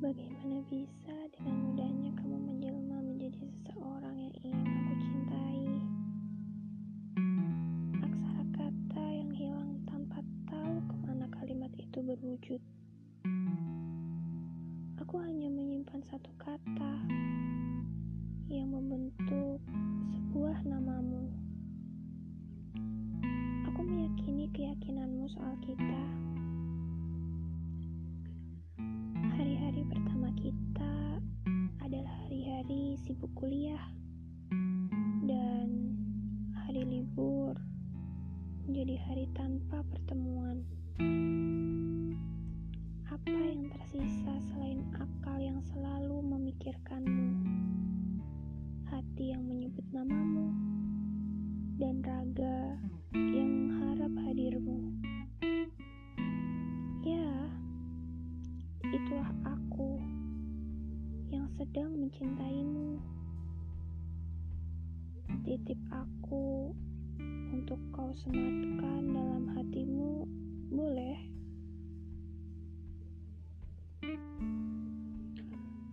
Bagaimana bisa dengan mudahnya kamu menjelma menjadi seseorang yang ingin aku cintai? Aksara kata yang hilang tanpa tahu ke mana kalimat itu berwujud. Aku hanya menyimpan satu kata yang membentuk sebuah namamu. Aku meyakini keyakinanmu soal kita. Sibuk kuliah dan hari libur menjadi hari tanpa pertemuan. Apa yang tersisa selain akal yang selalu memikirkanmu, hati yang menyebut namamu, dan raga yang mengharap hadirmu? Ya, itulah sedang mencintaimu. Titip aku untuk kau sematkan dalam hatimu, boleh?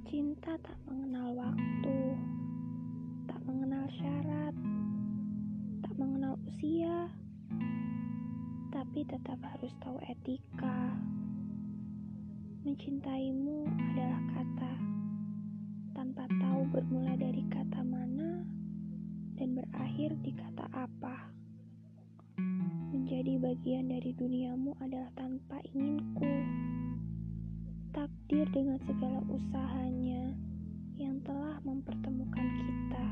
Cinta tak mengenal waktu, tak mengenal syarat, tak mengenal usia, tapi tetap harus tahu etika. Mencintaimu bermula dari kata mana dan berakhir di kata apa. Menjadi bagian dari duniamu adalah tanpa inginku. Takdir dengan segala usahanya yang telah mempertemukan kita.